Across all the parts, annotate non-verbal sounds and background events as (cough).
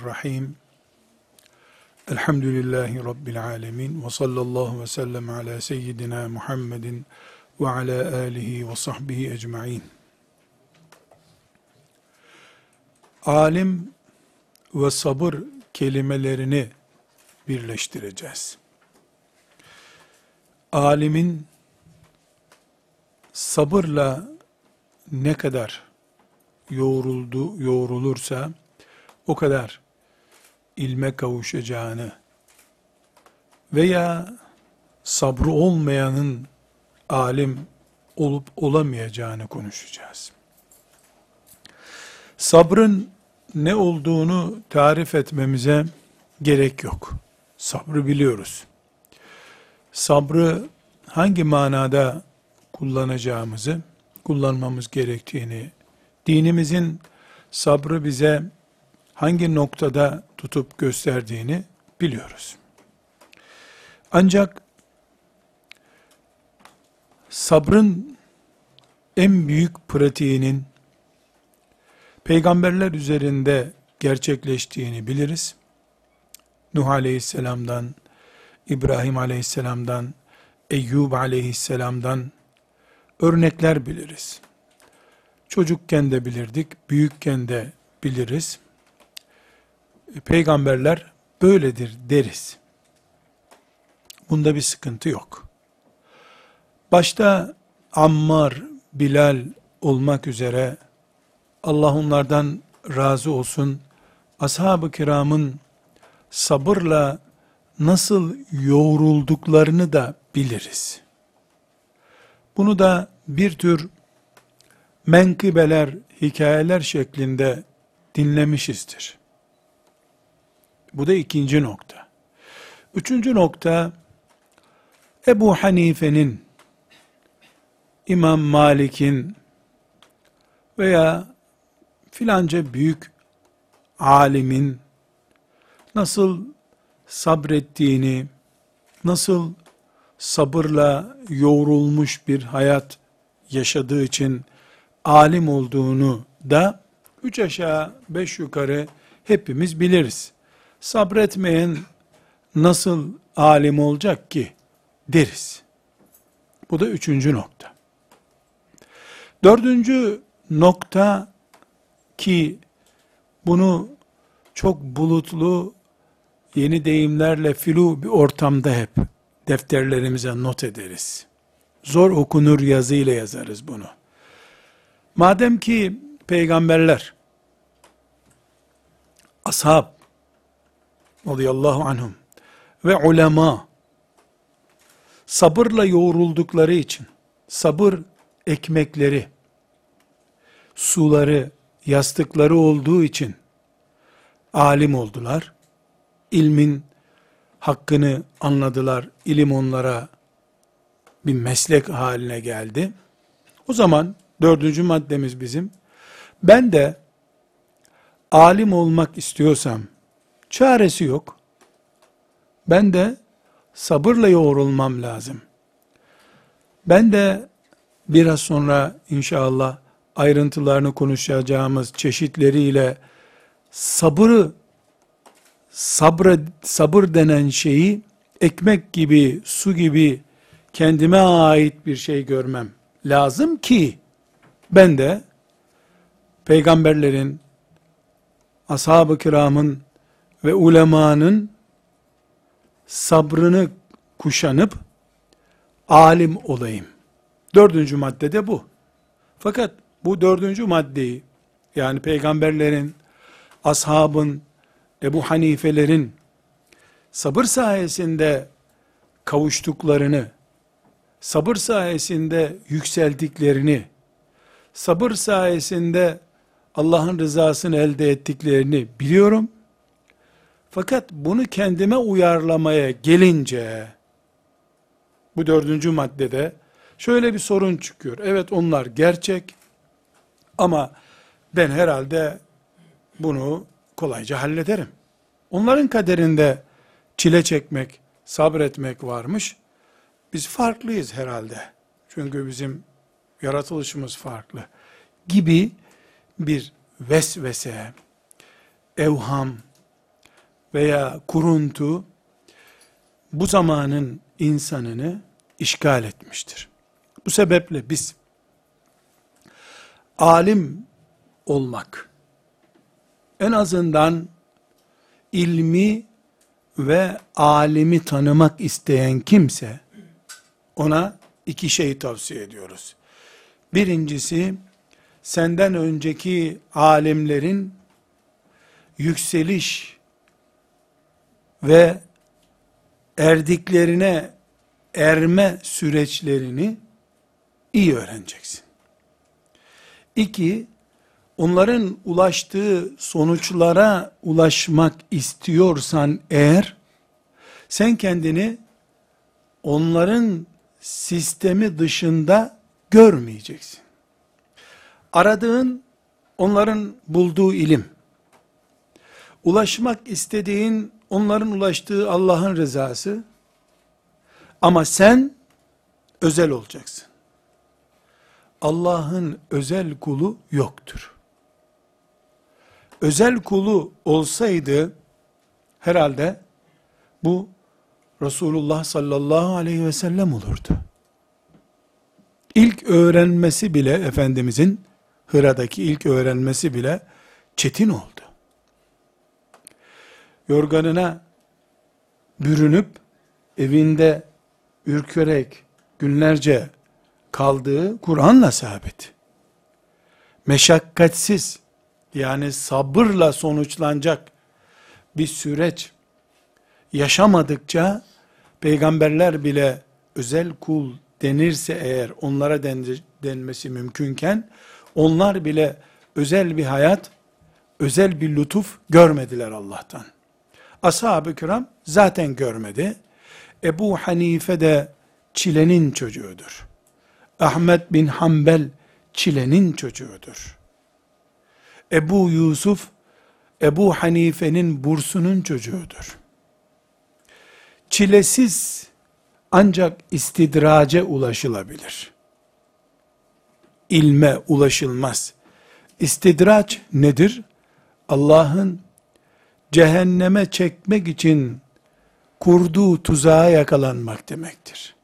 Bismillahirrahmanirrahim. Elhamdülillahi Rabbil alemin. Ve sallallahu ve sellem ala seyyidina Muhammedin ve ala alihi ve sahbihi ecma'in. Alim ve sabır kelimelerini birleştireceğiz. Alimin sabırla ne kadar yoğruldu, yoğrulursa o kadar ilme kavuşacağını veya sabrı olmayanın alim olup olamayacağını konuşacağız. Sabrın ne olduğunu tarif etmemize gerek yok. Sabrı biliyoruz. Sabrı hangi manada kullanacağımızı, kullanmamız gerektiğini, dinimizin sabrı bize hangi noktada tutup gösterdiğini biliyoruz. Ancak sabrın en büyük pratiğinin peygamberler üzerinde gerçekleştiğini biliriz. Nuh aleyhisselamdan, İbrahim aleyhisselamdan, Eyyub aleyhisselamdan örnekler biliriz. Çocukken de bilirdik, büyükken de biliriz. Peygamberler böyledir deriz. Bunda bir sıkıntı yok. Başta Ammar, Bilal olmak üzere Allah onlardan razı olsun. Ashab-ı kiramın sabırla nasıl yoğrulduklarını da biliriz. Bunu da bir tür menkıbeler, hikayeler şeklinde dinlemişizdir. Bu da ikinci nokta. Üçüncü nokta, Ebu Hanife'nin, İmam Malik'in veya filanca büyük alimin nasıl sabrettiğini, nasıl sabırla yoğrulmuş bir hayat yaşadığı için alim olduğunu da üç aşağı beş yukarı hepimiz biliriz. Sabretmeyen nasıl alim olacak ki deriz. Bu da üçüncü nokta. Dördüncü nokta ki bunu çok bulutlu yeni deyimlerle filu bir ortamda hep defterlerimize not ederiz. Zor okunur yazıyla yazarız bunu. Madem ki peygamberler, ashab, radıyallahu anhum. Ve ulema, sabırla yoğruldukları için, sabır ekmekleri, suları, yastıkları olduğu için, alim oldular, ilmin hakkını anladılar, ilim onlara bir meslek haline geldi. O zaman dördüncü maddemiz bizim, ben de alim olmak istiyorsam, çaresi yok, ben de sabırla yoğrulmam lazım. Ben de biraz sonra inşallah ayrıntılarını konuşacağımız çeşitleriyle sabırı sabra, sabır denen şeyi ekmek gibi, su gibi kendime ait bir şey görmem lazım ki ben de peygamberlerin, ashab-ı kiramın ve ulemanın sabrını kuşanıp alim olayım. Dördüncü madde de bu. Fakat bu dördüncü maddeyi yani peygamberlerin, ashabın, Ebu Hanifelerin sabır sayesinde kavuştuklarını, sabır sayesinde yükseldiklerini, sabır sayesinde Allah'ın rızasını elde ettiklerini biliyorum. Fakat bunu kendime uyarlamaya gelince, bu dördüncü maddede şöyle bir sorun çıkıyor. Evet onlar gerçek ama ben herhalde bunu kolayca hallederim. Onların kaderinde çile çekmek, sabretmek varmış. Biz farklıyız herhalde. Çünkü bizim yaratılışımız farklı. Gibi bir vesvese, evham veya kuruntu bu zamanın insanını işgal etmiştir. Bu sebeple biz alim olmak en azından ilmi ve alimi tanımak isteyen kimse ona iki şey tavsiye ediyoruz. Birincisi senden önceki alimlerin yükseliş ve erdiklerine erme süreçlerini iyi öğreneceksin. İki, onların ulaştığı sonuçlara ulaşmak istiyorsan eğer, sen kendini onların sistemi dışında görmeyeceksin. Aradığın onların bulduğu ilim, ulaşmak istediğin onların ulaştığı Allah'ın rızası, ama sen özel olacaksın. Allah'ın özel kulu yoktur. Özel kulu olsaydı herhalde bu Resulullah sallallahu aleyhi ve sellem olurdu. İlk öğrenmesi bile Efendimizin Hıra'daki ilk öğrenmesi bile çetin oldu. Yorganına bürünüp evinde ürkerek günlerce kaldığı Kur'an'la sabit. Meşakkatsiz yani sabırla sonuçlanacak bir süreç yaşamadıkça peygamberler bile özel kul denirse eğer onlara denmesi mümkünken onlar bile özel bir hayat, özel bir lütuf görmediler Allah'tan. Ashab-ı kiram zaten görmedi. Ebu Hanife de çilenin çocuğudur. Ahmet bin Hanbel çilenin çocuğudur. Ebu Yusuf, Ebu Hanife'nin bursunun çocuğudur. Çilesiz ancak istidrace ulaşılabilir. İlme ulaşılmaz. İstidraç nedir? Allah'ın cehenneme çekmek için kurduğu tuzağa yakalanmak demektir.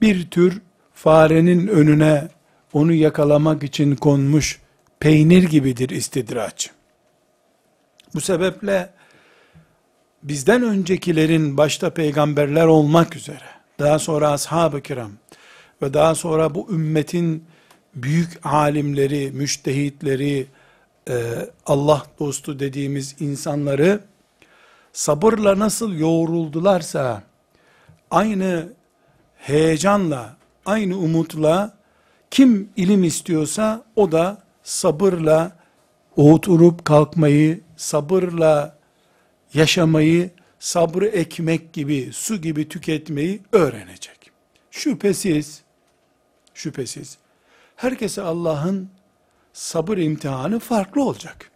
Bir tür farenin önüne onu yakalamak için konmuş peynir gibidir istidraç. Bu sebeple bizden öncekilerin başta peygamberler olmak üzere, daha sonra ashab-ı kiram ve daha sonra bu ümmetin büyük alimleri, müştehitleri, e, Allah dostu dediğimiz insanları sabırla nasıl yoğruldularsa, aynı heyecanla, aynı umutla, kim ilim istiyorsa, o da sabırla oturup kalkmayı, sabırla yaşamayı, sabrı ekmek gibi, su gibi tüketmeyi öğrenecek. Şüphesiz, şüphesiz, herkese Allah'ın sabır imtihanı farklı olacak.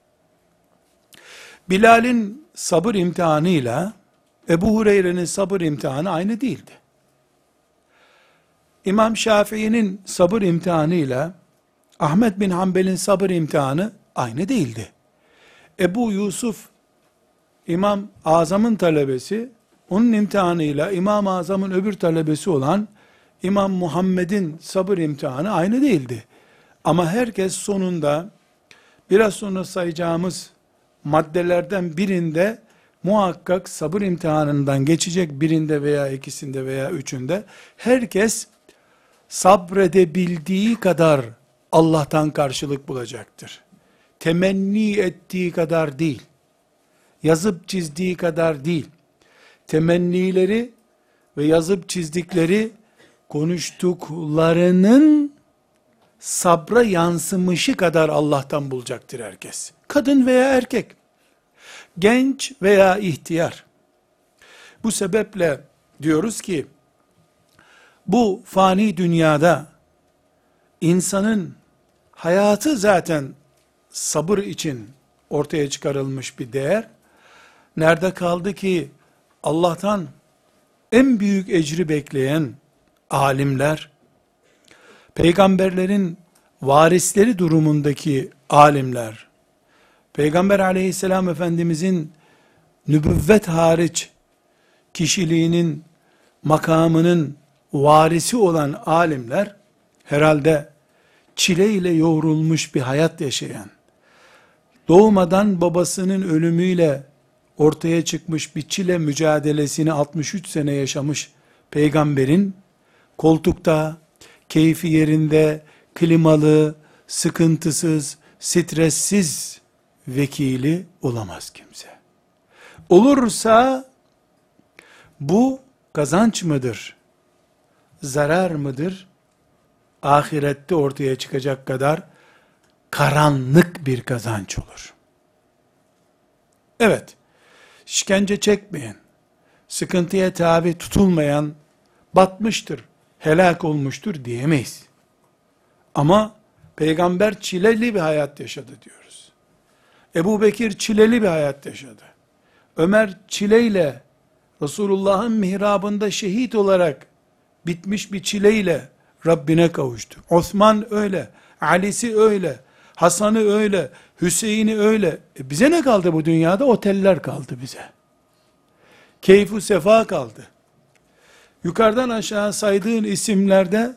Bilal'in sabır imtihanıyla Ebu Hureyre'nin sabır imtihanı aynı değildi. İmam Şafii'nin sabır imtihanıyla Ahmet bin Hanbel'in sabır imtihanı aynı değildi. Ebu Yusuf İmam Azam'ın talebesi, onun imtihanıyla İmam Azam'ın öbür talebesi olan İmam Muhammed'in sabır imtihanı aynı değildi. Ama herkes sonunda biraz sonra sayacağımız maddelerden birinde muhakkak sabır imtihanından geçecek birinde veya ikisinde veya üçünde herkes sabredebildiği kadar Allah'tan karşılık bulacaktır. Temenni ettiği kadar değil. Yazıp çizdiği kadar değil. Temennileri ve yazıp çizdikleri konuştuklarının sabra yansımışı kadar Allah'tan bulacaktır herkes. Kadın veya erkek, genç veya ihtiyar. Bu sebeple diyoruz ki, bu fani dünyada insanın hayatı zaten sabır için ortaya çıkarılmış bir değer. Nerede kaldı ki Allah'tan en büyük ecri bekleyen alimler, peygamberlerin varisleri durumundaki alimler, Peygamber aleyhisselam efendimizin nübüvvet hariç kişiliğinin, makamının varisi olan alimler herhalde çile ile yoğrulmuş bir hayat yaşayan, doğmadan babasının ölümüyle ortaya çıkmış bir çile mücadelesini 63 sene yaşamış peygamberin koltukta, keyfi yerinde, klimalı, sıkıntısız, stressiz vekili olamaz kimse. Olursa bu kazanç mıdır? Zarar mıdır? Ahirette ortaya çıkacak kadar karanlık bir kazanç olur. Evet, işkence çekmeyen, sıkıntıya tabi tutulmayan batmıştır, helak olmuştur diyemeyiz. Ama peygamber çileli bir hayat yaşadı diyoruz. Ebu Bekir çileli bir hayat yaşadı. Ömer çileyle Resulullah'ın mihrabında şehit olarak bitmiş bir çileyle Rabbine kavuştu. Osman öyle, Ali'si öyle, Hasan'ı öyle, Hüseyin'i öyle. E bize ne kaldı bu dünyada? Oteller kaldı bize. Keyfu sefa kaldı. Yukarıdan aşağı saydığın isimlerde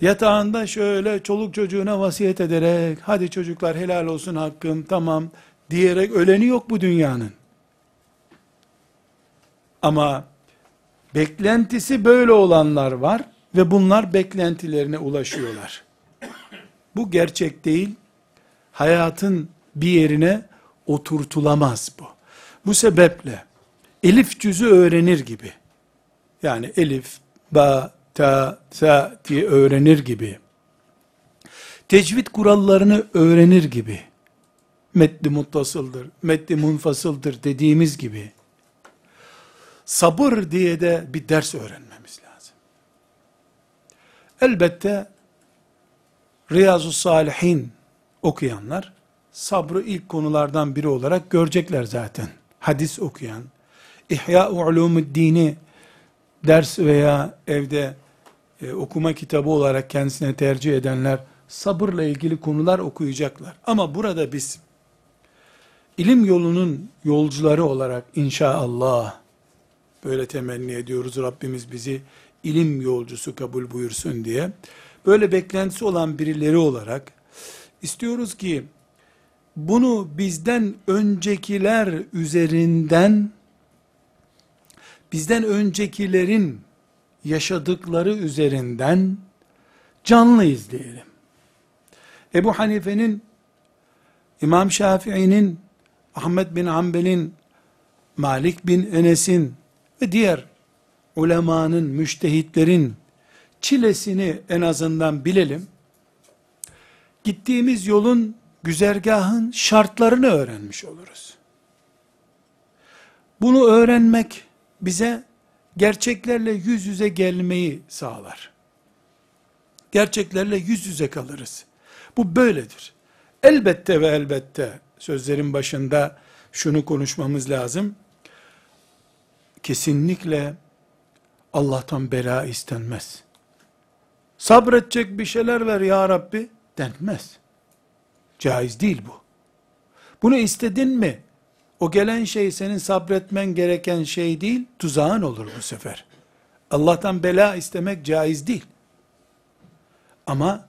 yatağında şöyle çoluk çocuğuna vasiyet ederek hadi çocuklar helal olsun hakkım tamam diyerek öleni yok bu dünyanın. Ama beklentisi böyle olanlar var ve bunlar beklentilerine ulaşıyorlar. Bu gerçek değil. Hayatın bir yerine oturtulamaz bu. Bu sebeple elif cüzü öğrenir gibi yani elif, ba, ta, sa diye öğrenir gibi, tecvid kurallarını öğrenir gibi, metni muttasıldır, metni munfasıldır dediğimiz gibi, sabır diye de bir ders öğrenmemiz lazım. Elbette, Riyazu Salihin okuyanlar, sabrı ilk konulardan biri olarak görecekler zaten. Hadis okuyan, İhya-u dini ders veya evde e, okuma kitabı olarak kendisine tercih edenler sabırla ilgili konular okuyacaklar. Ama burada biz ilim yolunun yolcuları olarak inşallah böyle temenni ediyoruz Rabbimiz bizi ilim yolcusu kabul buyursun diye. Böyle beklentisi olan birileri olarak istiyoruz ki bunu bizden öncekiler üzerinden bizden öncekilerin yaşadıkları üzerinden canlı izleyelim. Ebu Hanife'nin, İmam Şafii'nin, Ahmet bin Hanbel'in, Malik bin Enes'in ve diğer ulemanın, müştehitlerin çilesini en azından bilelim. Gittiğimiz yolun, güzergahın şartlarını öğrenmiş oluruz. Bunu öğrenmek, bize gerçeklerle yüz yüze gelmeyi sağlar. Gerçeklerle yüz yüze kalırız. Bu böyledir. Elbette ve elbette sözlerin başında şunu konuşmamız lazım. Kesinlikle Allah'tan bela istenmez. Sabredecek bir şeyler ver ya Rabbi denmez. Caiz değil bu. Bunu istedin mi? O gelen şey senin sabretmen gereken şey değil, tuzağın olur bu sefer. Allah'tan bela istemek caiz değil. Ama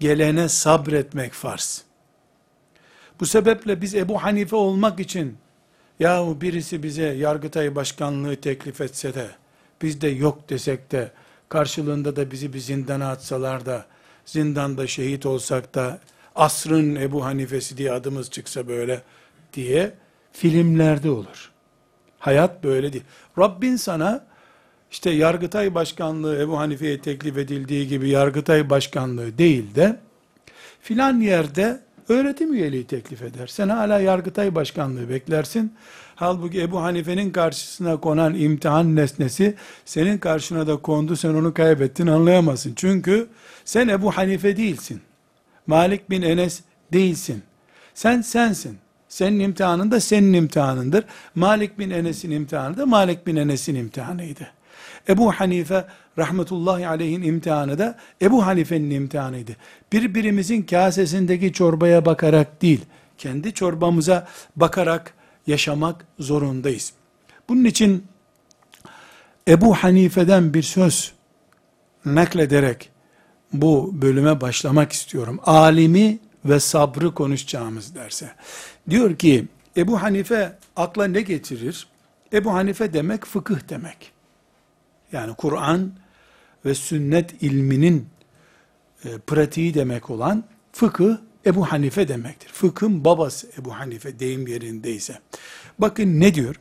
gelene sabretmek farz. Bu sebeple biz Ebu Hanife olmak için yahu birisi bize Yargıtay Başkanlığı teklif etse de biz de yok desek de karşılığında da bizi bir zindana atsalar da zindanda şehit olsak da asrın Ebu Hanifesi diye adımız çıksa böyle diye filmlerde olur. Hayat böyle değil. Rabbin sana işte Yargıtay Başkanlığı Ebu Hanife'ye teklif edildiği gibi Yargıtay Başkanlığı değil de filan yerde öğretim üyeliği teklif eder. Sen hala Yargıtay Başkanlığı beklersin. Halbuki Ebu Hanife'nin karşısına konan imtihan nesnesi senin karşına da kondu sen onu kaybettin anlayamazsın. Çünkü sen Ebu Hanife değilsin. Malik bin Enes değilsin. Sen sensin. Senin imtihanın da senin imtihanındır. Malik bin Enes'in imtihanı da Malik bin Enes'in imtihanıydı. Ebu Hanife rahmetullahi aleyhin imtihanı da Ebu Hanife'nin imtihanıydı. Birbirimizin kasesindeki çorbaya bakarak değil, kendi çorbamıza bakarak yaşamak zorundayız. Bunun için Ebu Hanife'den bir söz naklederek bu bölüme başlamak istiyorum. Alimi ve sabrı konuşacağımız derse. Diyor ki Ebu Hanife akla ne getirir? Ebu Hanife demek fıkıh demek. Yani Kur'an ve sünnet ilminin e, pratiği demek olan fıkıh Ebu Hanife demektir. Fıkhın babası Ebu Hanife deyim yerindeyse. Bakın ne diyor?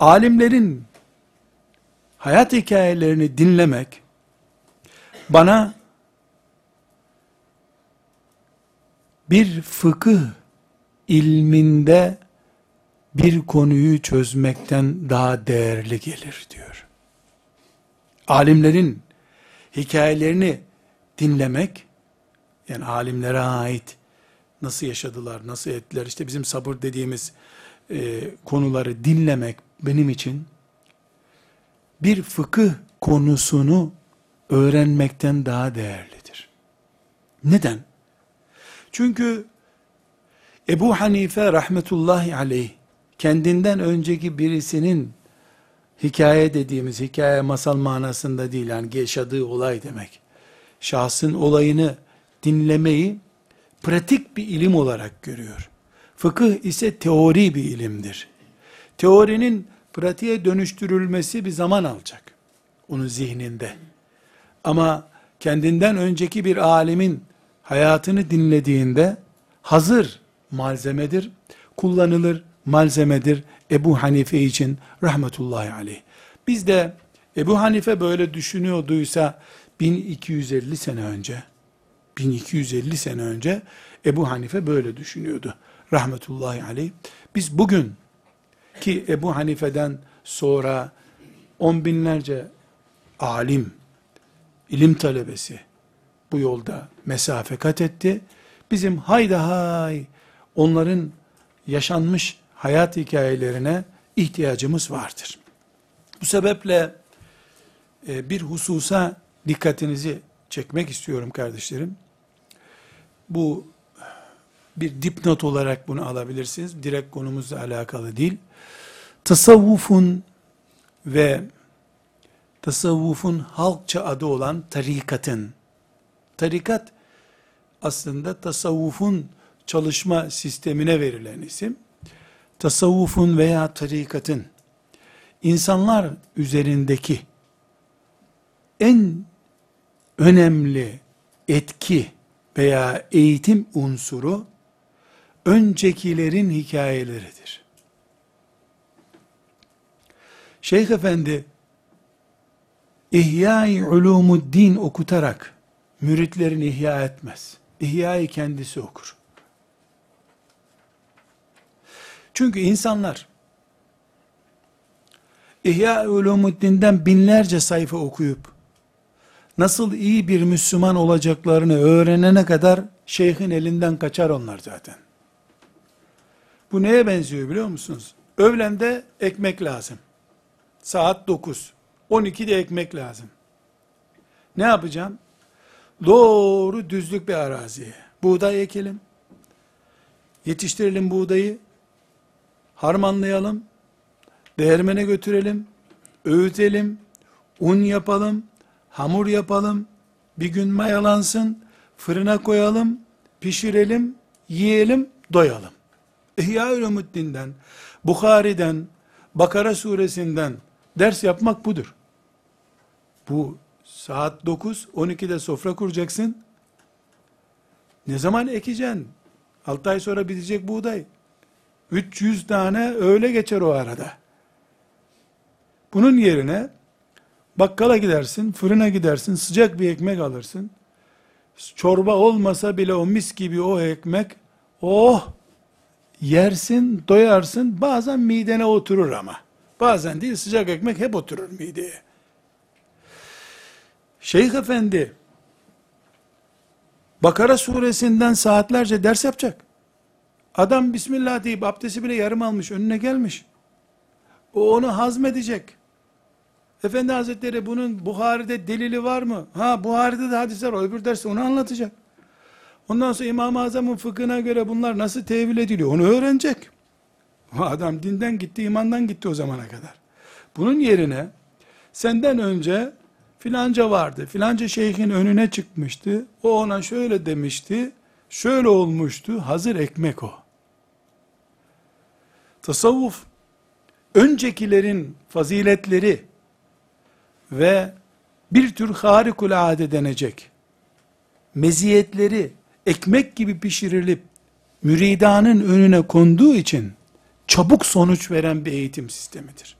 Alimlerin hayat hikayelerini dinlemek bana bir fıkıh ilminde bir konuyu çözmekten daha değerli gelir diyor. Alimlerin hikayelerini dinlemek, yani alimlere ait nasıl yaşadılar, nasıl ettiler, işte bizim sabır dediğimiz e, konuları dinlemek benim için bir fıkıh konusunu öğrenmekten daha değerlidir. Neden? Çünkü Ebu Hanife rahmetullahi aleyh kendinden önceki birisinin hikaye dediğimiz hikaye masal manasında değil yani yaşadığı olay demek. Şahsın olayını dinlemeyi pratik bir ilim olarak görüyor. Fıkıh ise teori bir ilimdir. Teorinin pratiğe dönüştürülmesi bir zaman alacak. Onun zihninde. Ama kendinden önceki bir alimin hayatını dinlediğinde hazır malzemedir, kullanılır malzemedir Ebu Hanife için rahmetullahi aleyh. Biz de Ebu Hanife böyle düşünüyorduysa 1250 sene önce 1250 sene önce Ebu Hanife böyle düşünüyordu. Rahmetullahi aleyh. Biz bugün ki Ebu Hanife'den sonra on binlerce alim, ilim talebesi bu yolda mesafe kat etti. Bizim hayda hay onların yaşanmış hayat hikayelerine ihtiyacımız vardır. Bu sebeple e, bir hususa dikkatinizi çekmek istiyorum kardeşlerim. Bu bir dipnot olarak bunu alabilirsiniz. Direkt konumuzla alakalı değil. Tasavvufun ve tasavvufun halkça adı olan tarikatın, tarikat aslında tasavvufun çalışma sistemine verilen isim, tasavvufun veya tarikatın insanlar üzerindeki en önemli etki veya eğitim unsuru öncekilerin hikayeleridir. Şeyh Efendi İhya-i Ulumuddin okutarak müritlerini ihya etmez. İhya'yı kendisi okur. Çünkü insanlar İhya Ulumuddin'den binlerce sayfa okuyup nasıl iyi bir Müslüman olacaklarını öğrenene kadar şeyhin elinden kaçar onlar zaten. Bu neye benziyor biliyor musunuz? Öğlende ekmek lazım. Saat 9. 12'de ekmek lazım. Ne yapacağım? Doğru düzlük bir araziye. Buğday ekelim. Yetiştirelim buğdayı. Harmanlayalım. Değirmene götürelim. Öğütelim. Un yapalım hamur yapalım, bir gün mayalansın, fırına koyalım, pişirelim, yiyelim, doyalım. İhya Ulumuddin'den, Bukhari'den, Bakara suresinden ders yapmak budur. Bu saat 9, 12'de sofra kuracaksın. Ne zaman ekeceksin? 6 ay sonra bitecek buğday. 300 tane öyle geçer o arada. Bunun yerine Bakkala gidersin, fırına gidersin, sıcak bir ekmek alırsın. Çorba olmasa bile o mis gibi o ekmek, oh, yersin, doyarsın, bazen midene oturur ama. Bazen değil, sıcak ekmek hep oturur mideye. Şeyh Efendi, Bakara suresinden saatlerce ders yapacak. Adam Bismillah deyip abdesti bile yarım almış, önüne gelmiş. O onu hazmedecek. Efendi Hazretleri bunun Buhari'de delili var mı? Ha Buhari'de de hadisler var. Öbür derste onu anlatacak. Ondan sonra İmam-ı Azam'ın fıkhına göre bunlar nasıl tevil ediliyor onu öğrenecek. Adam dinden gitti, imandan gitti o zamana kadar. Bunun yerine senden önce filanca vardı. Filanca şeyhin önüne çıkmıştı. O ona şöyle demişti. Şöyle olmuştu. Hazır ekmek o. Tasavvuf öncekilerin faziletleri ve bir tür harikulade denecek meziyetleri ekmek gibi pişirilip müridanın önüne konduğu için çabuk sonuç veren bir eğitim sistemidir.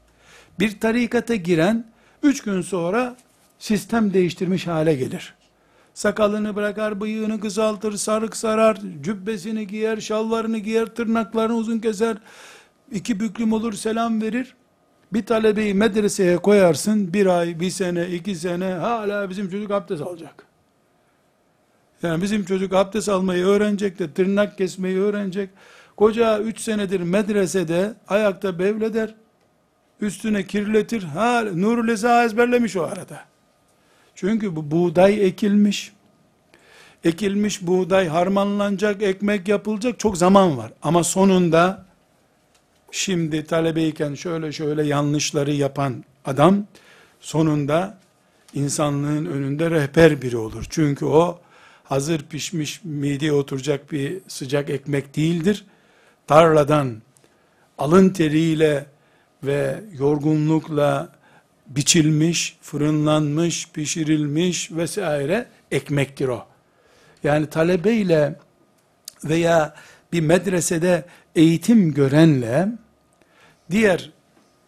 Bir tarikata giren üç gün sonra sistem değiştirmiş hale gelir. Sakalını bırakar, bıyığını kısaltır, sarık sarar, cübbesini giyer, şalvarını giyer, tırnaklarını uzun keser, iki büklüm olur, selam verir. Bir talebeyi medreseye koyarsın, bir ay, bir sene, iki sene, hala bizim çocuk abdest alacak. Yani bizim çocuk abdest almayı öğrenecek de, tırnak kesmeyi öğrenecek. Koca üç senedir medresede ayakta bevleder, üstüne kirletir, ha, Nurul Eza ezberlemiş o arada. Çünkü bu buğday ekilmiş, ekilmiş buğday harmanlanacak, ekmek yapılacak, çok zaman var. Ama sonunda, şimdi talebeyken şöyle şöyle yanlışları yapan adam, sonunda insanlığın önünde rehber biri olur. Çünkü o, hazır pişmiş mideye oturacak bir sıcak ekmek değildir. Tarladan alın teriyle ve yorgunlukla biçilmiş, fırınlanmış, pişirilmiş vesaire ekmektir o. Yani talebeyle veya bir medresede eğitim görenle diğer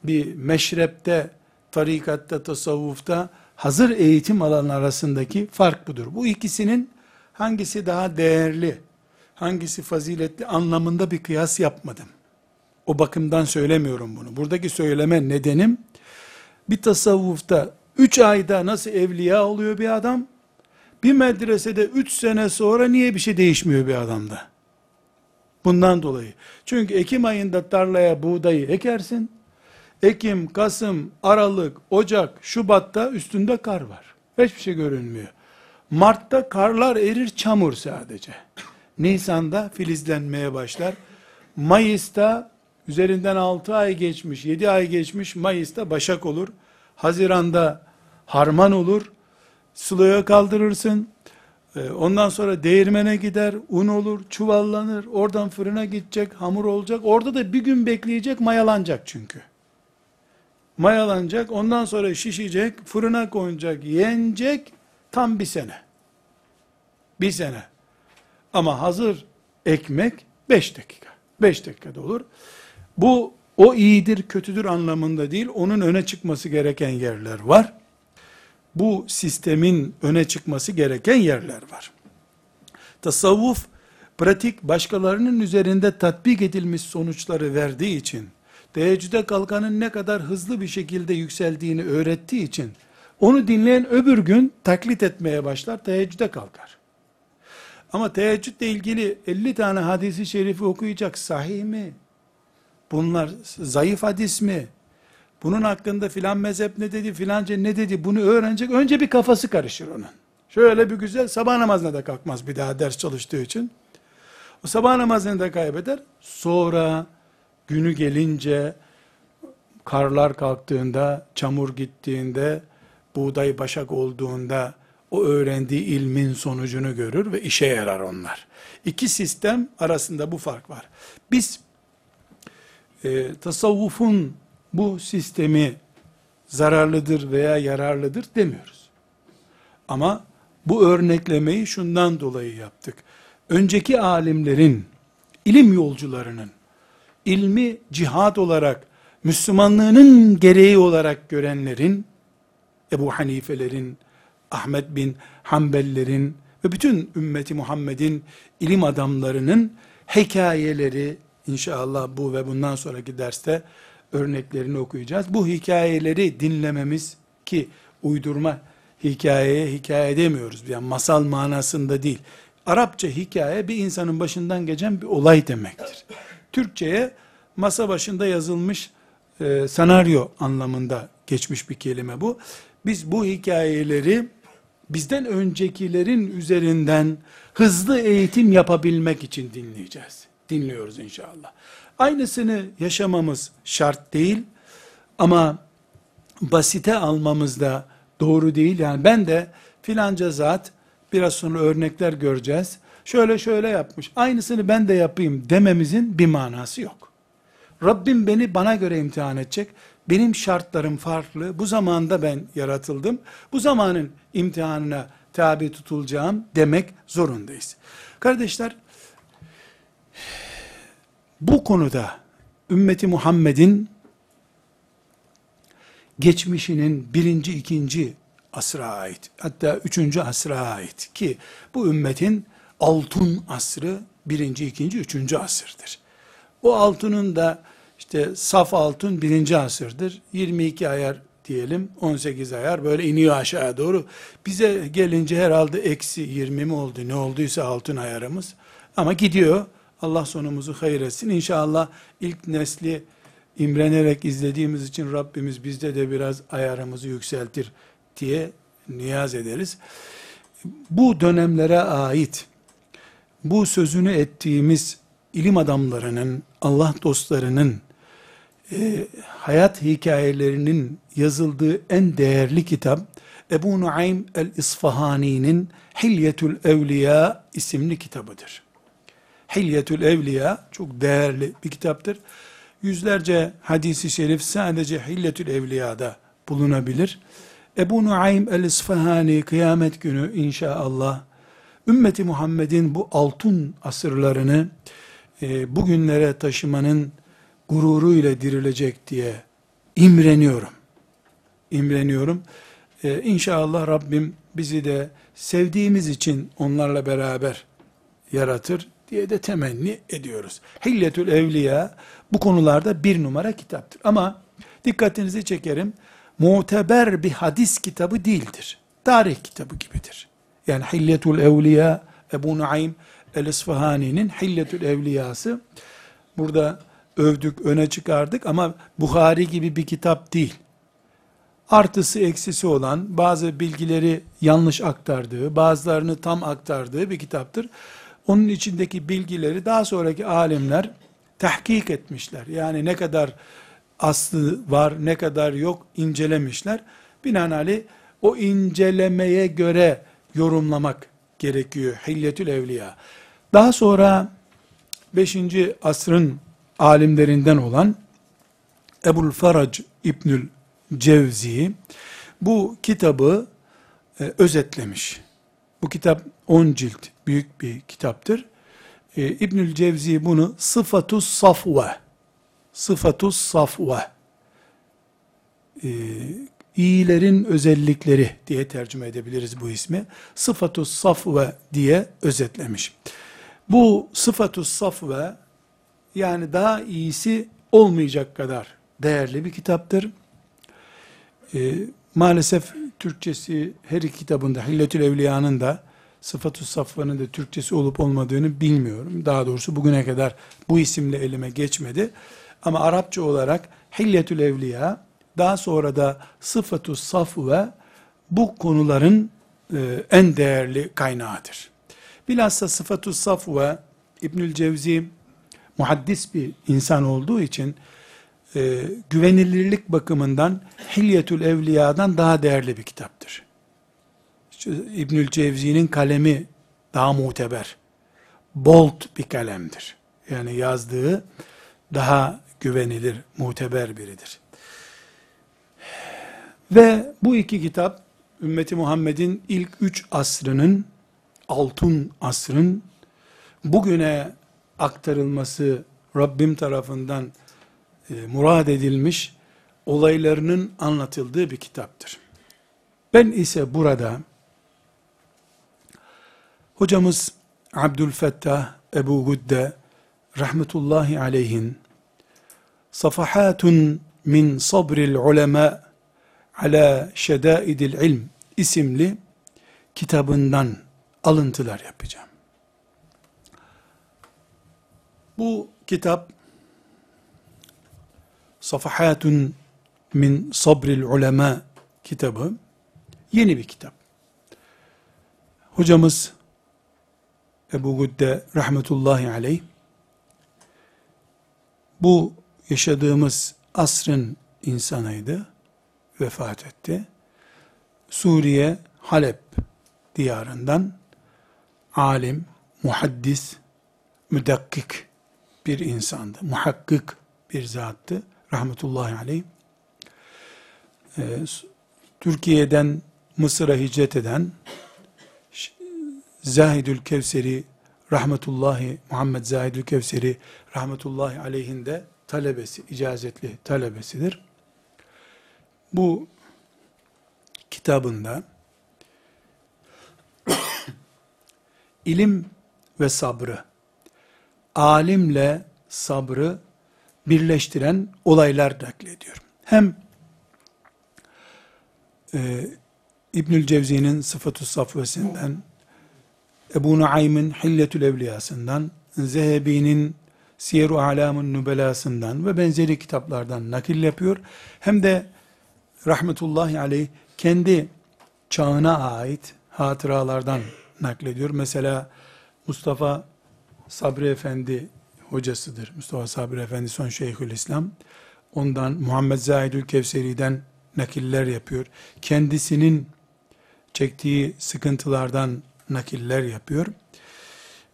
bir meşrepte, tarikatta, tasavvufta hazır eğitim alan arasındaki fark budur. Bu ikisinin hangisi daha değerli, hangisi faziletli anlamında bir kıyas yapmadım. O bakımdan söylemiyorum bunu. Buradaki söyleme nedenim, bir tasavvufta 3 ayda nasıl evliya oluyor bir adam, bir medresede 3 sene sonra niye bir şey değişmiyor bir adamda? Bundan dolayı. Çünkü Ekim ayında tarlaya buğdayı ekersin, Ekim, Kasım, Aralık, Ocak, Şubat'ta üstünde kar var. Hiçbir şey görünmüyor. Mart'ta karlar erir çamur sadece. Nisan'da filizlenmeye başlar. Mayıs'ta üzerinden 6 ay geçmiş, 7 ay geçmiş Mayıs'ta başak olur. Haziran'da harman olur. Sılaya kaldırırsın. Ee, ondan sonra değirmene gider, un olur, çuvallanır, oradan fırına gidecek, hamur olacak. Orada da bir gün bekleyecek, mayalanacak çünkü. Mayalanacak, ondan sonra şişecek, fırına konacak, yenecek, Tam bir sene. Bir sene. Ama hazır ekmek beş dakika. Beş dakikada olur. Bu o iyidir, kötüdür anlamında değil, onun öne çıkması gereken yerler var. Bu sistemin öne çıkması gereken yerler var. Tasavvuf, pratik başkalarının üzerinde tatbik edilmiş sonuçları verdiği için, teheccüde kalkanın ne kadar hızlı bir şekilde yükseldiğini öğrettiği için, onu dinleyen öbür gün taklit etmeye başlar, teheccüde kalkar. Ama teheccüdle ilgili 50 tane hadisi şerifi okuyacak sahih mi? Bunlar zayıf hadis mi? Bunun hakkında filan mezhep ne dedi, filanca ne dedi bunu öğrenecek. Önce bir kafası karışır onun. Şöyle bir güzel sabah namazına da kalkmaz bir daha ders çalıştığı için. O sabah namazını da kaybeder. Sonra günü gelince karlar kalktığında, çamur gittiğinde, buğday başak olduğunda o öğrendiği ilmin sonucunu görür ve işe yarar onlar. İki sistem arasında bu fark var. Biz e, tasavvufun bu sistemi zararlıdır veya yararlıdır demiyoruz. Ama bu örneklemeyi şundan dolayı yaptık. Önceki alimlerin, ilim yolcularının, ilmi cihat olarak, Müslümanlığının gereği olarak görenlerin, Ebu Hanifelerin, Ahmet bin Hanbellerin ve bütün ümmeti Muhammed'in ilim adamlarının hikayeleri inşallah bu ve bundan sonraki derste örneklerini okuyacağız. Bu hikayeleri dinlememiz ki uydurma hikayeye hikaye demiyoruz. Yani masal manasında değil. Arapça hikaye bir insanın başından geçen bir olay demektir. Türkçe'ye masa başında yazılmış e, senaryo anlamında geçmiş bir kelime bu. Biz bu hikayeleri bizden öncekilerin üzerinden hızlı eğitim yapabilmek için dinleyeceğiz. Dinliyoruz inşallah. Aynısını yaşamamız şart değil ama basite almamız da doğru değil. Yani ben de filanca zat biraz sonra örnekler göreceğiz. Şöyle şöyle yapmış. Aynısını ben de yapayım dememizin bir manası yok. Rabbim beni bana göre imtihan edecek. Benim şartlarım farklı. Bu zamanda ben yaratıldım. Bu zamanın imtihanına tabi tutulacağım demek zorundayız. Kardeşler, bu konuda ümmeti Muhammed'in geçmişinin birinci, ikinci asra ait, hatta üçüncü asra ait ki bu ümmetin altın asrı birinci, ikinci, üçüncü asırdır. O altının da işte saf altın birinci asırdır. 22 ayar diyelim 18 ayar böyle iniyor aşağıya doğru. Bize gelince herhalde eksi 20 mi oldu ne olduysa altın ayarımız. Ama gidiyor. Allah sonumuzu hayır etsin. İnşallah ilk nesli imrenerek izlediğimiz için Rabbimiz bizde de biraz ayarımızı yükseltir diye niyaz ederiz. Bu dönemlere ait bu sözünü ettiğimiz ilim adamlarının, Allah dostlarının e, hayat hikayelerinin yazıldığı en değerli kitap Ebu Nuaym el-İsfahani'nin Hilyetül Evliya isimli kitabıdır. Hilyetül Evliya çok değerli bir kitaptır. Yüzlerce hadisi şerif sadece Hilyetül Evliya'da bulunabilir. Ebu Nuaym el-İsfahani kıyamet günü inşallah ümmeti Muhammed'in bu altın asırlarını e, bugünlere taşımanın gururuyla dirilecek diye imreniyorum. İmreniyorum. Ee, inşallah Rabbim bizi de sevdiğimiz için onlarla beraber yaratır diye de temenni ediyoruz. Hilletül Evliya bu konularda bir numara kitaptır. Ama dikkatinizi çekerim, muteber bir hadis kitabı değildir. Tarih kitabı gibidir. Yani Hilletül Evliya, Ebu Nuaym el-İsfahani'nin Hilletül Evliyası, burada övdük, öne çıkardık ama Bukhari gibi bir kitap değil. Artısı eksisi olan, bazı bilgileri yanlış aktardığı, bazılarını tam aktardığı bir kitaptır. Onun içindeki bilgileri daha sonraki alimler tahkik etmişler. Yani ne kadar aslı var, ne kadar yok incelemişler. Binaenaleyh o incelemeye göre yorumlamak gerekiyor. Hilyetül Evliya. Daha sonra 5. asrın alimlerinden olan Ebul Farac İbnül Cevzi bu kitabı e, özetlemiş. Bu kitap 10 cilt büyük bir kitaptır. E, İbnül Cevzi bunu sıfatus safve sıfatus safve e, iyilerin özellikleri diye tercüme edebiliriz bu ismi. Sıfatus safve diye özetlemiş. Bu sıfatus safve yani daha iyisi olmayacak kadar değerli bir kitaptır. Ee, maalesef Türkçesi her iki kitabında Hilletül Evliya'nın da Sıfatü Safvan'ın da Türkçesi olup olmadığını bilmiyorum. Daha doğrusu bugüne kadar bu isimle elime geçmedi. Ama Arapça olarak Hilletül Evliya, daha sonra da Sıfatü Safve bu konuların e, en değerli kaynağıdır. Bilhassa Sıfatü Safve İbnül Cevzi muhaddis bir insan olduğu için e, güvenilirlik bakımından Hilyetül Evliya'dan daha değerli bir kitaptır. İbnül Cevzi'nin kalemi daha muteber, bolt bir kalemdir. Yani yazdığı daha güvenilir, muteber biridir. Ve bu iki kitap ümmeti Muhammed'in ilk üç asrının, altın asrın bugüne aktarılması Rabbim tarafından e, murad edilmiş olaylarının anlatıldığı bir kitaptır. Ben ise burada hocamız Abdülfettah Ebu Gudde rahmetullahi aleyhin Safahatun min sabril ulema ala şedaidil ilm isimli kitabından alıntılar yapacağım. Bu kitap Safahatun min Sabril Ulema kitabı yeni bir kitap. Hocamız Ebu Gudde rahmetullahi aleyh bu yaşadığımız asrın insanıydı. Vefat etti. Suriye Halep diyarından alim, muhaddis, müdakkik bir insandı. Muhakkik bir zattı. Rahmetullahi aleyh. Ee, Türkiye'den Mısır'a hicret eden Zahidül Kevseri rahmetullahi Muhammed Zahidül Kevseri rahmetullahi aleyhinde talebesi, icazetli talebesidir. Bu kitabında (coughs) ilim ve sabrı, alimle sabrı birleştiren olaylar naklediyor. Hem e, İbnül Cevzi'nin Sıfatu Safvesinden, Ebu Nuaym'in Hilletül Evliyasından, Zehebi'nin Siyer-u Alam'ın Nübelasından ve benzeri kitaplardan nakil yapıyor. Hem de rahmetullahi aleyh kendi çağına ait hatıralardan naklediyor. Mesela Mustafa Sabri Efendi hocasıdır. Mustafa Sabri Efendi son Şeyhül İslam. Ondan Muhammed Zahidül Kevseri'den nakiller yapıyor. Kendisinin çektiği sıkıntılardan nakiller yapıyor.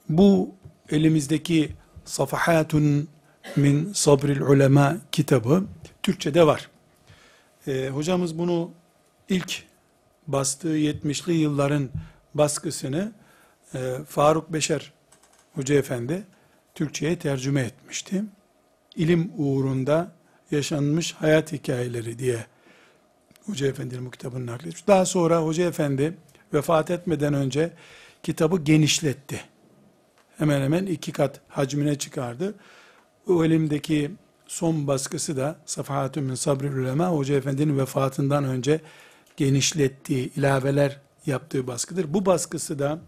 Bu elimizdeki Safahatun min Sabril Ulema kitabı Türkçe'de var. Ee, hocamız bunu ilk bastığı 70'li yılların baskısını e, Faruk Beşer Hoca Efendi Türkçe'ye tercüme etmişti. İlim uğrunda yaşanmış hayat hikayeleri diye Hoca Efendi'nin bu kitabını nakletmiş. Daha sonra Hoca Efendi vefat etmeden önce kitabı genişletti. Hemen hemen iki kat hacmine çıkardı. O elimdeki son baskısı da Safahatü min Sabri Ulema Hoca Efendi'nin vefatından önce genişlettiği, ilaveler yaptığı baskıdır. Bu baskısı da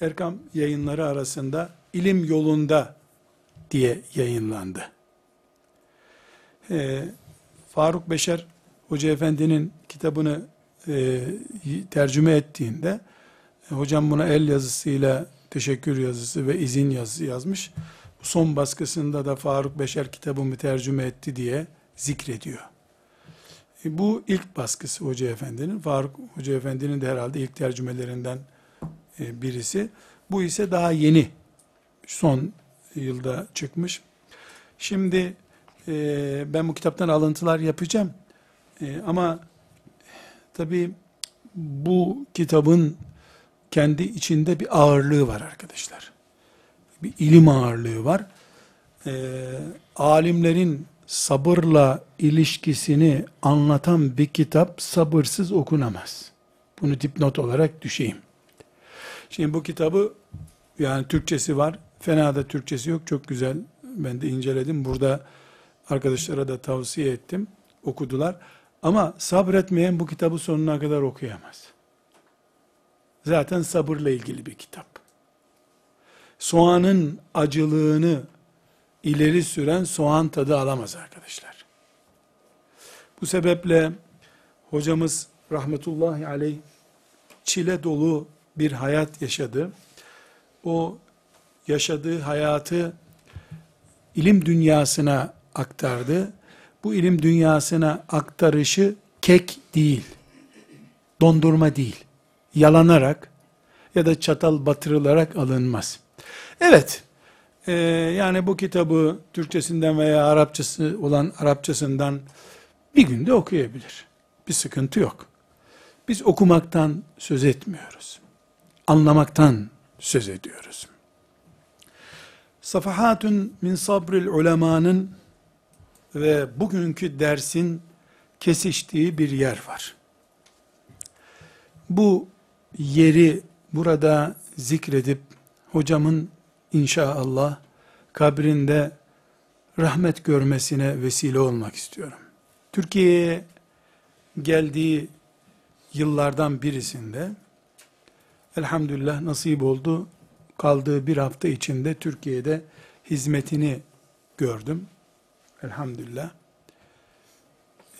Erkam yayınları arasında ilim yolunda diye yayınlandı. Ee, Faruk Beşer Hoca Efendi'nin kitabını e, tercüme ettiğinde e, hocam buna el yazısıyla teşekkür yazısı ve izin yazısı yazmış. Son baskısında da Faruk Beşer kitabımı tercüme etti diye zikrediyor. E, bu ilk baskısı Hoca Efendi'nin. Faruk Hoca Efendi'nin de herhalde ilk tercümelerinden birisi. Bu ise daha yeni. Son yılda çıkmış. Şimdi ben bu kitaptan alıntılar yapacağım. E, ama tabi bu kitabın kendi içinde bir ağırlığı var arkadaşlar. Bir ilim ağırlığı var. E, alimlerin sabırla ilişkisini anlatan bir kitap sabırsız okunamaz. Bunu dipnot olarak düşeyim. Şimdi bu kitabı yani Türkçesi var. Fena da Türkçesi yok. Çok güzel. Ben de inceledim. Burada arkadaşlara da tavsiye ettim. Okudular. Ama sabretmeyen bu kitabı sonuna kadar okuyamaz. Zaten sabırla ilgili bir kitap. Soğanın acılığını ileri süren soğan tadı alamaz arkadaşlar. Bu sebeple hocamız rahmetullahi aleyh çile dolu bir hayat yaşadı. O yaşadığı hayatı ilim dünyasına aktardı. Bu ilim dünyasına aktarışı kek değil, dondurma değil, yalanarak ya da çatal batırılarak alınmaz. Evet, e, yani bu kitabı Türkçesinden veya Arapçası olan Arapçasından bir günde okuyabilir. Bir sıkıntı yok. Biz okumaktan söz etmiyoruz. Anlamaktan söz ediyoruz. Safahatun min sabril ulemanın ve bugünkü dersin kesiştiği bir yer var. Bu yeri burada zikredip hocamın inşallah kabrinde rahmet görmesine vesile olmak istiyorum. Türkiye'ye geldiği yıllardan birisinde elhamdülillah nasip oldu. Kaldığı bir hafta içinde Türkiye'de hizmetini gördüm. Elhamdülillah.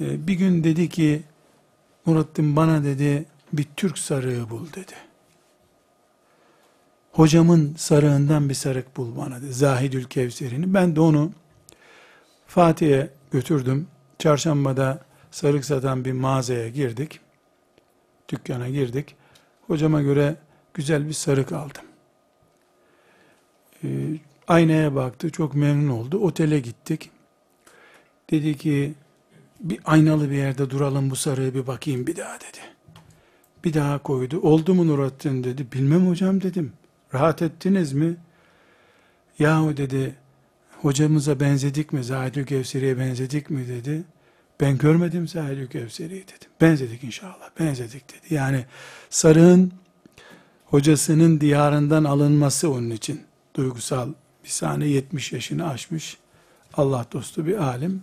Ee, bir gün dedi ki Murattin bana dedi bir Türk sarığı bul dedi. hocamın sarığından bir sarık bul bana dedi. Zahidül Kevser'ini. Ben de onu Fatih'e götürdüm. Çarşambada sarık satan bir mağazaya girdik. Dükkana girdik. Hocama göre güzel bir sarık aldım. Ee, aynaya baktı. Çok memnun oldu. Otele gittik. Dedi ki bir aynalı bir yerde duralım bu sarığı bir bakayım bir daha dedi. Bir daha koydu. Oldu mu Nurattin dedi. Bilmem hocam dedim. Rahat ettiniz mi? Yahu dedi hocamıza benzedik mi? Zahidü Kevseri'ye benzedik mi dedi. Ben görmedim Zahidü Kevseri'yi dedim. Benzedik inşallah. Benzedik dedi. Yani sarığın hocasının diyarından alınması onun için duygusal bir sahne 70 yaşını aşmış Allah dostu bir alim.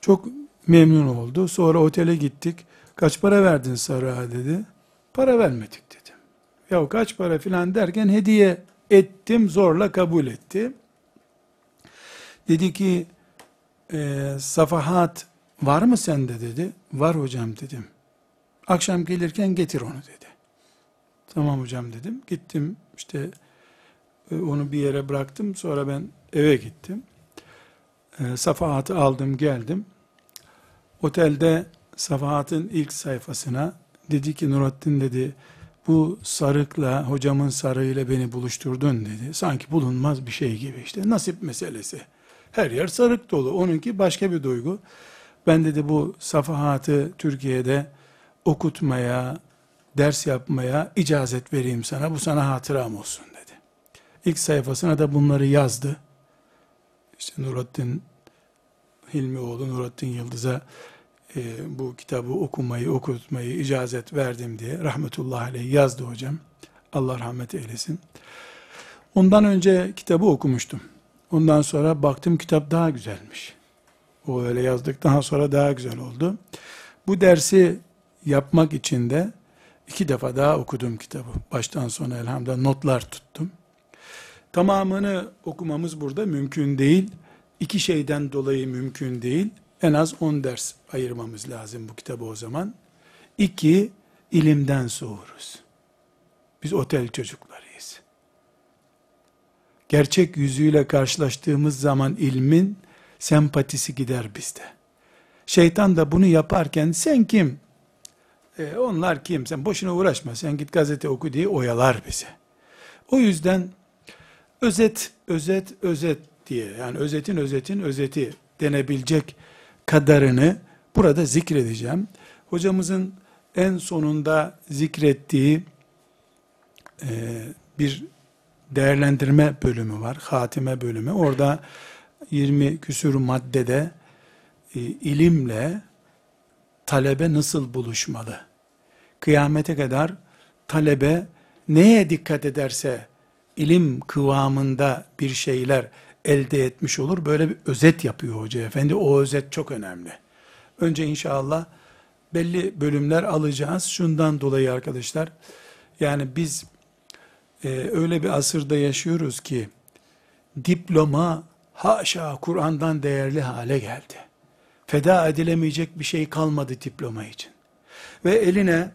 Çok memnun oldu. Sonra otele gittik. Kaç para verdin sarığa dedi. Para vermedik dedim. Ya kaç para filan derken hediye ettim zorla kabul etti. Dedi ki e, safahat var mı sende dedi. Var hocam dedim. Akşam gelirken getir onu dedi. Tamam hocam dedim. Gittim işte e, onu bir yere bıraktım. Sonra ben eve gittim. E, safahatı aldım geldim. Otelde safahatın ilk sayfasına dedi ki Nurattin dedi bu sarıkla hocamın sarığıyla beni buluşturdun dedi. Sanki bulunmaz bir şey gibi işte nasip meselesi. Her yer sarık dolu. Onunki başka bir duygu. Ben dedi bu safahatı Türkiye'de okutmaya, ders yapmaya icazet vereyim sana. Bu sana hatıram olsun dedi. İlk sayfasına da bunları yazdı. İşte Nurattin Hilmioğlu Nurattin Yıldız'a e, bu kitabı okumayı, okutmayı icazet verdim diye rahmetullahi aleyh yazdı hocam. Allah rahmet eylesin. Ondan önce kitabı okumuştum. Ondan sonra baktım kitap daha güzelmiş. O öyle yazdıktan sonra daha güzel oldu. Bu dersi yapmak için de iki defa daha okudum kitabı. Baştan sona elhamdülillah notlar tuttum. Tamamını okumamız burada mümkün değil. İki şeyden dolayı mümkün değil. En az on ders ayırmamız lazım bu kitabı o zaman. İki, ilimden soğuruz. Biz otel çocuklarıyız. Gerçek yüzüyle karşılaştığımız zaman ilmin sempatisi gider bizde. Şeytan da bunu yaparken sen kim? E, onlar kim? Sen boşuna uğraşma. Sen git gazete oku diye oyalar bizi. O yüzden özet, özet, özet diye yani özetin özetin özeti denebilecek kadarını burada zikredeceğim. Hocamızın en sonunda zikrettiği e, bir değerlendirme bölümü var. Hatime bölümü. Orada 20 küsur maddede e, ilimle talebe nasıl buluşmalı? Kıyamete kadar talebe neye dikkat ederse ilim kıvamında bir şeyler elde etmiş olur. Böyle bir özet yapıyor hoca efendi. O özet çok önemli. Önce inşallah belli bölümler alacağız. Şundan dolayı arkadaşlar, yani biz e, öyle bir asırda yaşıyoruz ki, diploma haşa Kur'an'dan değerli hale geldi. Feda edilemeyecek bir şey kalmadı diploma için. Ve eline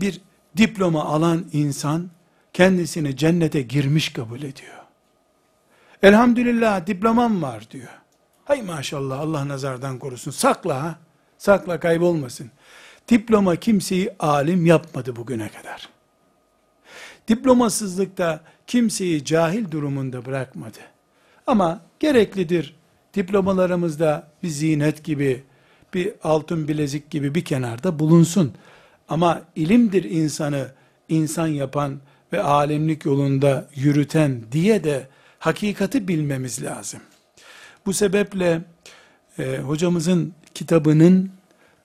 bir diploma alan insan, kendisini cennete girmiş kabul ediyor. Elhamdülillah diplomam var diyor. Hay maşallah Allah nazardan korusun. Sakla ha. Sakla kaybolmasın. Diploma kimseyi alim yapmadı bugüne kadar. Diplomasızlıkta kimseyi cahil durumunda bırakmadı. Ama gereklidir. Diplomalarımızda bir zinet gibi, bir altın bilezik gibi bir kenarda bulunsun. Ama ilimdir insanı insan yapan ve alimlik yolunda yürüten diye de hakikati bilmemiz lazım. Bu sebeple e, hocamızın kitabının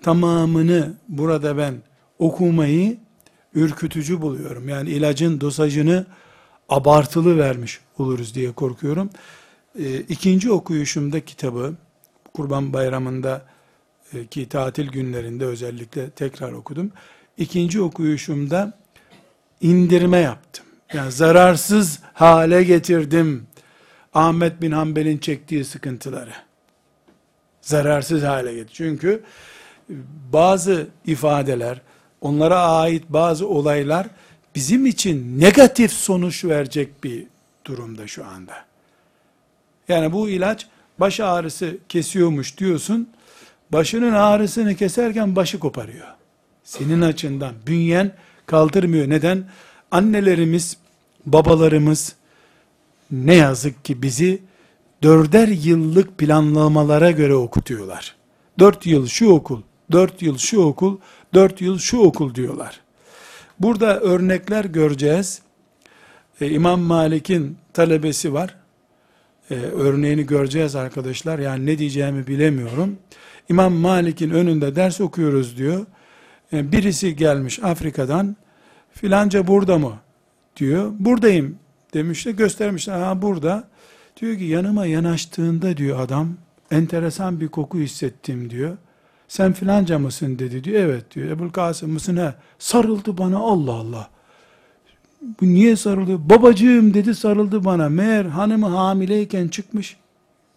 tamamını burada ben okumayı ürkütücü buluyorum. Yani ilacın dosajını abartılı vermiş oluruz diye korkuyorum. E, ikinci okuyuşumda kitabı, Kurban Bayramı'nda e, ki tatil günlerinde özellikle tekrar okudum. İkinci okuyuşumda indirme yaptım. Yani zararsız hale getirdim. Ahmet bin Hanbel'in çektiği sıkıntıları. Zararsız hale getirdim. Çünkü bazı ifadeler, onlara ait bazı olaylar bizim için negatif sonuç verecek bir durumda şu anda. Yani bu ilaç baş ağrısı kesiyormuş diyorsun. Başının ağrısını keserken başı koparıyor. Senin açından bünyen kaldırmıyor. Neden? Annelerimiz, babalarımız ne yazık ki bizi dörder yıllık planlamalara göre okutuyorlar. Dört yıl şu okul, dört yıl şu okul, dört yıl şu okul diyorlar. Burada örnekler göreceğiz. Ee, İmam Malik'in talebesi var. Ee, örneğini göreceğiz arkadaşlar. Yani ne diyeceğimi bilemiyorum. İmam Malik'in önünde ders okuyoruz diyor. Ee, birisi gelmiş Afrika'dan. Filanca burada mı? Diyor. Buradayım demiş de göstermişler. Ha burada. Diyor ki yanıma yanaştığında diyor adam enteresan bir koku hissettim diyor. Sen filanca mısın dedi diyor. Evet diyor. Ebul Kasım mısın? He. Sarıldı bana Allah Allah. Bu niye sarılıyor? Babacığım dedi sarıldı bana. Meğer hanımı hamileyken çıkmış.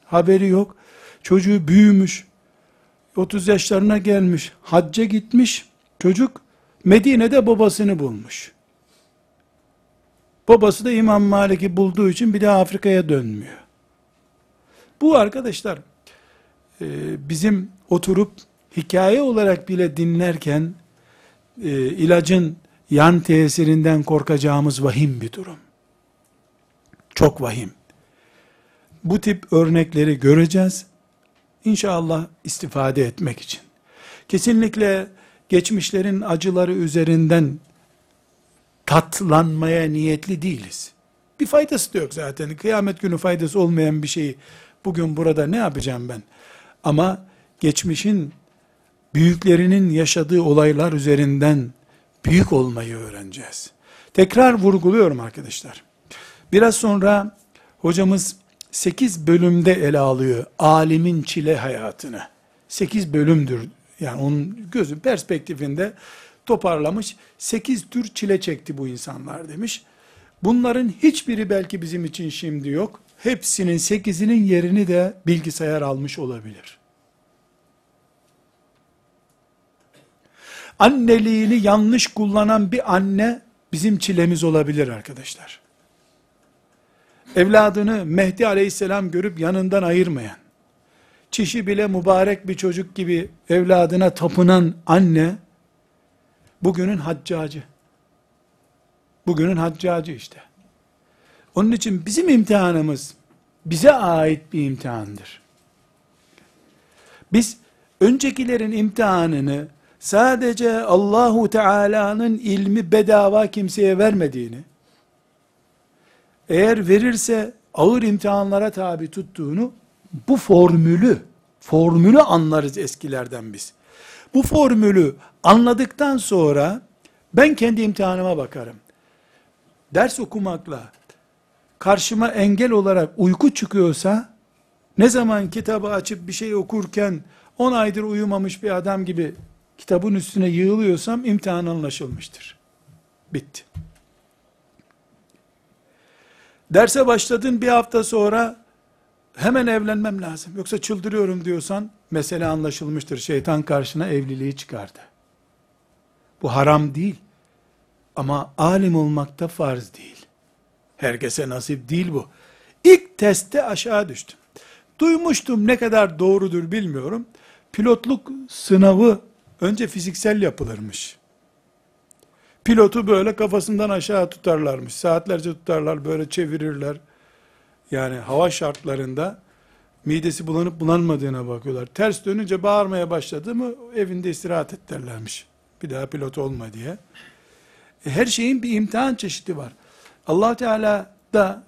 Haberi yok. Çocuğu büyümüş. 30 yaşlarına gelmiş. Hacca gitmiş. Çocuk Medine'de babasını bulmuş. Babası da İmam Malik'i bulduğu için bir daha Afrika'ya dönmüyor. Bu arkadaşlar e, bizim oturup hikaye olarak bile dinlerken e, ilacın yan tesirinden korkacağımız vahim bir durum. Çok vahim. Bu tip örnekleri göreceğiz. İnşallah istifade etmek için. Kesinlikle geçmişlerin acıları üzerinden tatlanmaya niyetli değiliz. Bir faydası da yok zaten. Kıyamet günü faydası olmayan bir şeyi bugün burada ne yapacağım ben? Ama geçmişin büyüklerinin yaşadığı olaylar üzerinden büyük olmayı öğreneceğiz. Tekrar vurguluyorum arkadaşlar. Biraz sonra hocamız 8 bölümde ele alıyor alimin çile hayatını. 8 bölümdür. Yani onun gözü perspektifinde toparlamış. 8 tür çile çekti bu insanlar demiş. Bunların hiçbiri belki bizim için şimdi yok. Hepsinin 8'inin yerini de bilgisayar almış olabilir. Anneliğini yanlış kullanan bir anne bizim çilemiz olabilir arkadaşlar. Evladını Mehdi aleyhisselam görüp yanından ayırmayan, çişi bile mübarek bir çocuk gibi evladına tapınan anne, bugünün haccacı. Bugünün haccacı işte. Onun için bizim imtihanımız, bize ait bir imtihandır. Biz, öncekilerin imtihanını, sadece Allahu Teala'nın ilmi bedava kimseye vermediğini, eğer verirse ağır imtihanlara tabi tuttuğunu, bu formülü, formülü anlarız eskilerden biz. Bu formülü anladıktan sonra, ben kendi imtihanıma bakarım. Ders okumakla, karşıma engel olarak uyku çıkıyorsa, ne zaman kitabı açıp bir şey okurken, 10 aydır uyumamış bir adam gibi kitabın üstüne yığılıyorsam imtihan anlaşılmıştır. Bitti. Derse başladın bir hafta sonra hemen evlenmem lazım. Yoksa çıldırıyorum diyorsan mesele anlaşılmıştır. Şeytan karşına evliliği çıkardı. Bu haram değil. Ama alim olmak da farz değil. Herkese nasip değil bu. İlk testte aşağı düştüm. Duymuştum ne kadar doğrudur bilmiyorum. Pilotluk sınavı önce fiziksel yapılırmış. Pilotu böyle kafasından aşağı tutarlarmış. Saatlerce tutarlar, böyle çevirirler. Yani hava şartlarında midesi bulanıp bulanmadığına bakıyorlar. Ters dönünce bağırmaya başladı mı evinde istirahat et derlermiş. Bir daha pilot olma diye. E, her şeyin bir imtihan çeşidi var. allah Teala da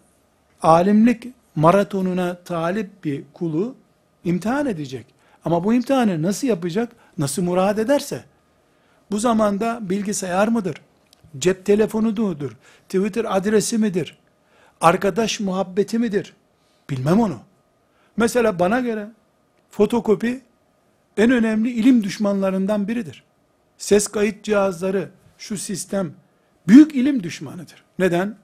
alimlik maratonuna talip bir kulu imtihan edecek. Ama bu imtihanı nasıl yapacak? Nasıl murad ederse. Bu zamanda bilgisayar mıdır? Cep telefonu mudur? Twitter adresi midir? Arkadaş muhabbeti midir? Bilmem onu. Mesela bana göre fotokopi en önemli ilim düşmanlarından biridir. Ses kayıt cihazları, şu sistem büyük ilim düşmanıdır. Neden?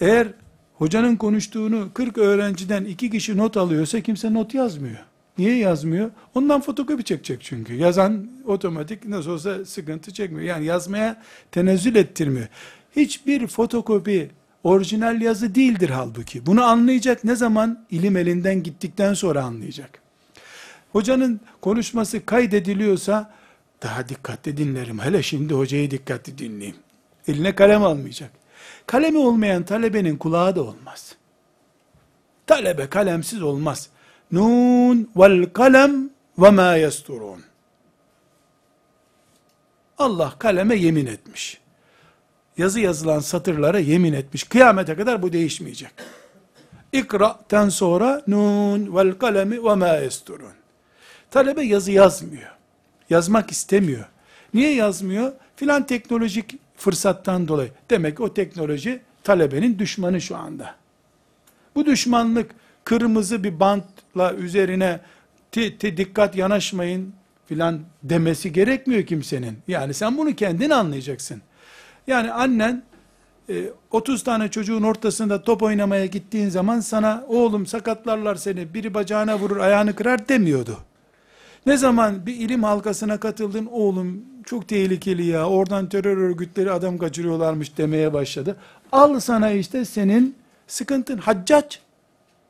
Eğer hocanın konuştuğunu 40 öğrenciden iki kişi not alıyorsa kimse not yazmıyor. Niye yazmıyor? Ondan fotokopi çekecek çünkü. Yazan otomatik nasıl olsa sıkıntı çekmiyor. Yani yazmaya tenezzül ettirmiyor. Hiçbir fotokopi orijinal yazı değildir halbuki. Bunu anlayacak ne zaman? ilim elinden gittikten sonra anlayacak. Hocanın konuşması kaydediliyorsa daha dikkatli dinlerim. Hele şimdi hocayı dikkatli dinleyeyim. Eline kalem almayacak. Kalemi olmayan talebenin kulağı da olmaz. Talebe kalemsiz olmaz. Nun vel kalem ve ma yesturun. Allah kaleme yemin etmiş. Yazı yazılan satırlara yemin etmiş. Kıyamete kadar bu değişmeyecek. İkra'ten sonra nun vel kalemi ve ma yesturun. Talebe yazı yazmıyor. Yazmak istemiyor. Niye yazmıyor? Filan teknolojik fırsattan dolayı. Demek o teknoloji talebenin düşmanı şu anda. Bu düşmanlık kırmızı bir bantla üzerine ti, ti, dikkat yanaşmayın filan demesi gerekmiyor kimsenin. Yani sen bunu kendin anlayacaksın. Yani annen 30 e, tane çocuğun ortasında top oynamaya gittiğin zaman sana oğlum sakatlarlar seni biri bacağına vurur ayağını kırar demiyordu. Ne zaman bir ilim halkasına katıldın oğlum çok tehlikeli ya oradan terör örgütleri adam kaçırıyorlarmış demeye başladı. Al sana işte senin sıkıntın haccac.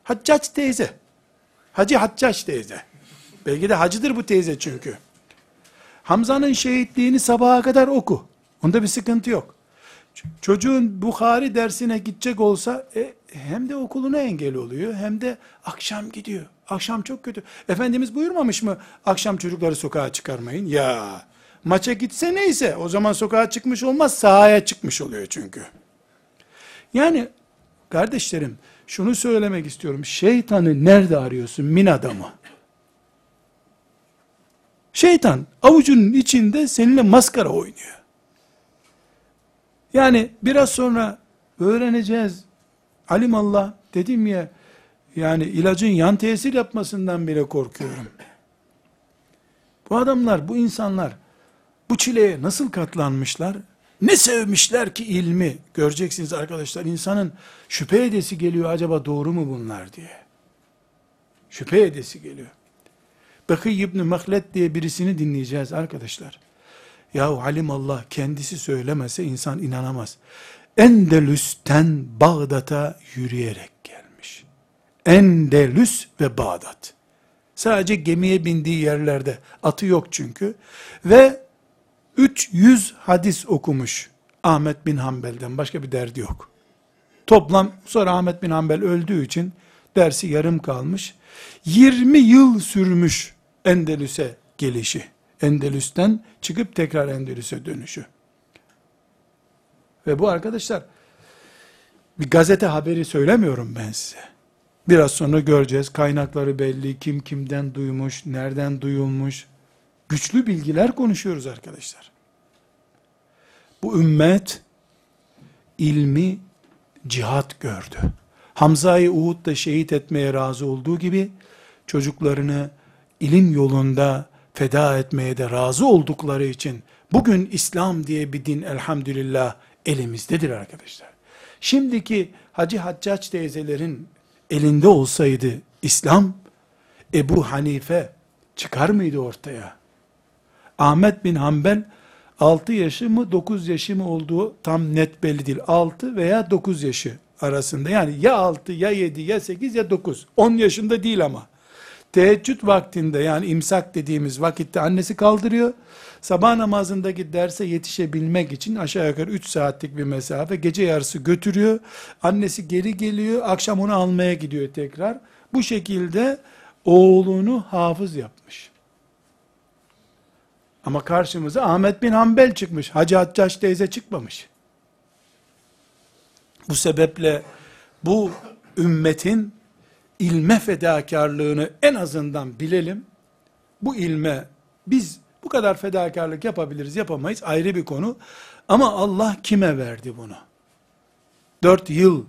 Haccac teyze. Hacı Haccac teyze. Belki de hacıdır bu teyze çünkü. Hamza'nın şehitliğini sabaha kadar oku. Onda bir sıkıntı yok. Çocuğun Bukhari dersine gidecek olsa e, hem de okuluna engel oluyor hem de akşam gidiyor. Akşam çok kötü. Efendimiz buyurmamış mı akşam çocukları sokağa çıkarmayın? Ya maça gitse neyse o zaman sokağa çıkmış olmaz sahaya çıkmış oluyor çünkü. Yani kardeşlerim şunu söylemek istiyorum. Şeytanı nerede arıyorsun? Min adamı. Şeytan avucunun içinde seninle maskara oynuyor. Yani biraz sonra öğreneceğiz. Alim Allah dedim ya yani ilacın yan tesir yapmasından bile korkuyorum. Bu adamlar, bu insanlar bu çileye nasıl katlanmışlar? Ne sevmişler ki ilmi? Göreceksiniz arkadaşlar insanın şüphe edesi geliyor acaba doğru mu bunlar diye. Şüphe edesi geliyor. Bekıy İbni Mehlet diye birisini dinleyeceğiz arkadaşlar. Yahu halim Allah kendisi söylemese insan inanamaz. Endelüs'ten Bağdat'a yürüyerek gelmiş. Endelüs ve Bağdat. Sadece gemiye bindiği yerlerde, atı yok çünkü. Ve 300 hadis okumuş Ahmet bin Hanbel'den, başka bir derdi yok. Toplam, sonra Ahmet bin Hanbel öldüğü için dersi yarım kalmış. 20 yıl sürmüş Endelüs'e gelişi. Endülüs'ten çıkıp tekrar Endülüs'e dönüşü. Ve bu arkadaşlar bir gazete haberi söylemiyorum ben size. Biraz sonra göreceğiz. Kaynakları belli. Kim kimden duymuş, nereden duyulmuş. Güçlü bilgiler konuşuyoruz arkadaşlar. Bu ümmet ilmi cihat gördü. Hamza'yı Uhud'da şehit etmeye razı olduğu gibi çocuklarını ilim yolunda feda etmeye de razı oldukları için bugün İslam diye bir din elhamdülillah elimizdedir arkadaşlar. Şimdiki Hacı Haccaç teyzelerin elinde olsaydı İslam, Ebu Hanife çıkar mıydı ortaya? Ahmet bin Hanbel 6 yaşı mı 9 yaşı mı olduğu tam net belli değil. 6 veya 9 yaşı arasında. Yani ya 6 ya 7 ya 8 ya 9. 10 yaşında değil ama. Teheccüd vaktinde yani imsak dediğimiz vakitte annesi kaldırıyor. Sabah namazındaki derse yetişebilmek için aşağı yukarı 3 saatlik bir mesafe gece yarısı götürüyor. Annesi geri geliyor. Akşam onu almaya gidiyor tekrar. Bu şekilde oğlunu hafız yapmış. Ama karşımıza Ahmet bin Hanbel çıkmış. Hacı Haccaş teyze çıkmamış. Bu sebeple bu ümmetin ilme fedakarlığını en azından bilelim. Bu ilme biz bu kadar fedakarlık yapabiliriz yapamayız ayrı bir konu. Ama Allah kime verdi bunu? Dört yıl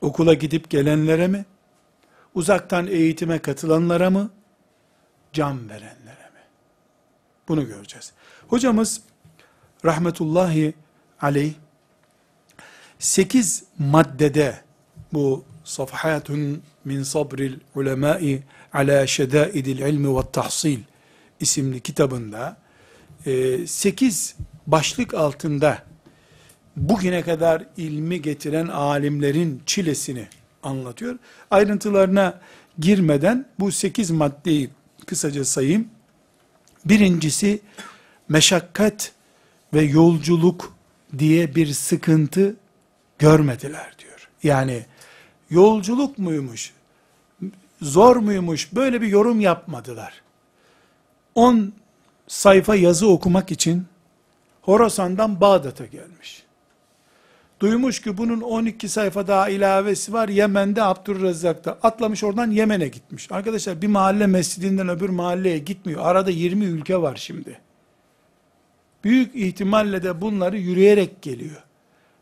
okula gidip gelenlere mi? Uzaktan eğitime katılanlara mı? Can verenlere mi? Bunu göreceğiz. Hocamız rahmetullahi aleyh sekiz maddede bu Safhatun min sabril ulemai ala şedaidil ilmi ve tahsil isimli kitabında 8 başlık altında bugüne kadar ilmi getiren alimlerin çilesini anlatıyor. Ayrıntılarına girmeden bu 8 maddeyi kısaca sayayım. Birincisi meşakkat ve yolculuk diye bir sıkıntı görmediler diyor. Yani yolculuk muymuş, zor muymuş böyle bir yorum yapmadılar. 10 sayfa yazı okumak için Horasan'dan Bağdat'a gelmiş. Duymuş ki bunun 12 sayfa daha ilavesi var Yemen'de Abdurrezzak'ta. Atlamış oradan Yemen'e gitmiş. Arkadaşlar bir mahalle mescidinden öbür mahalleye gitmiyor. Arada 20 ülke var şimdi. Büyük ihtimalle de bunları yürüyerek geliyor.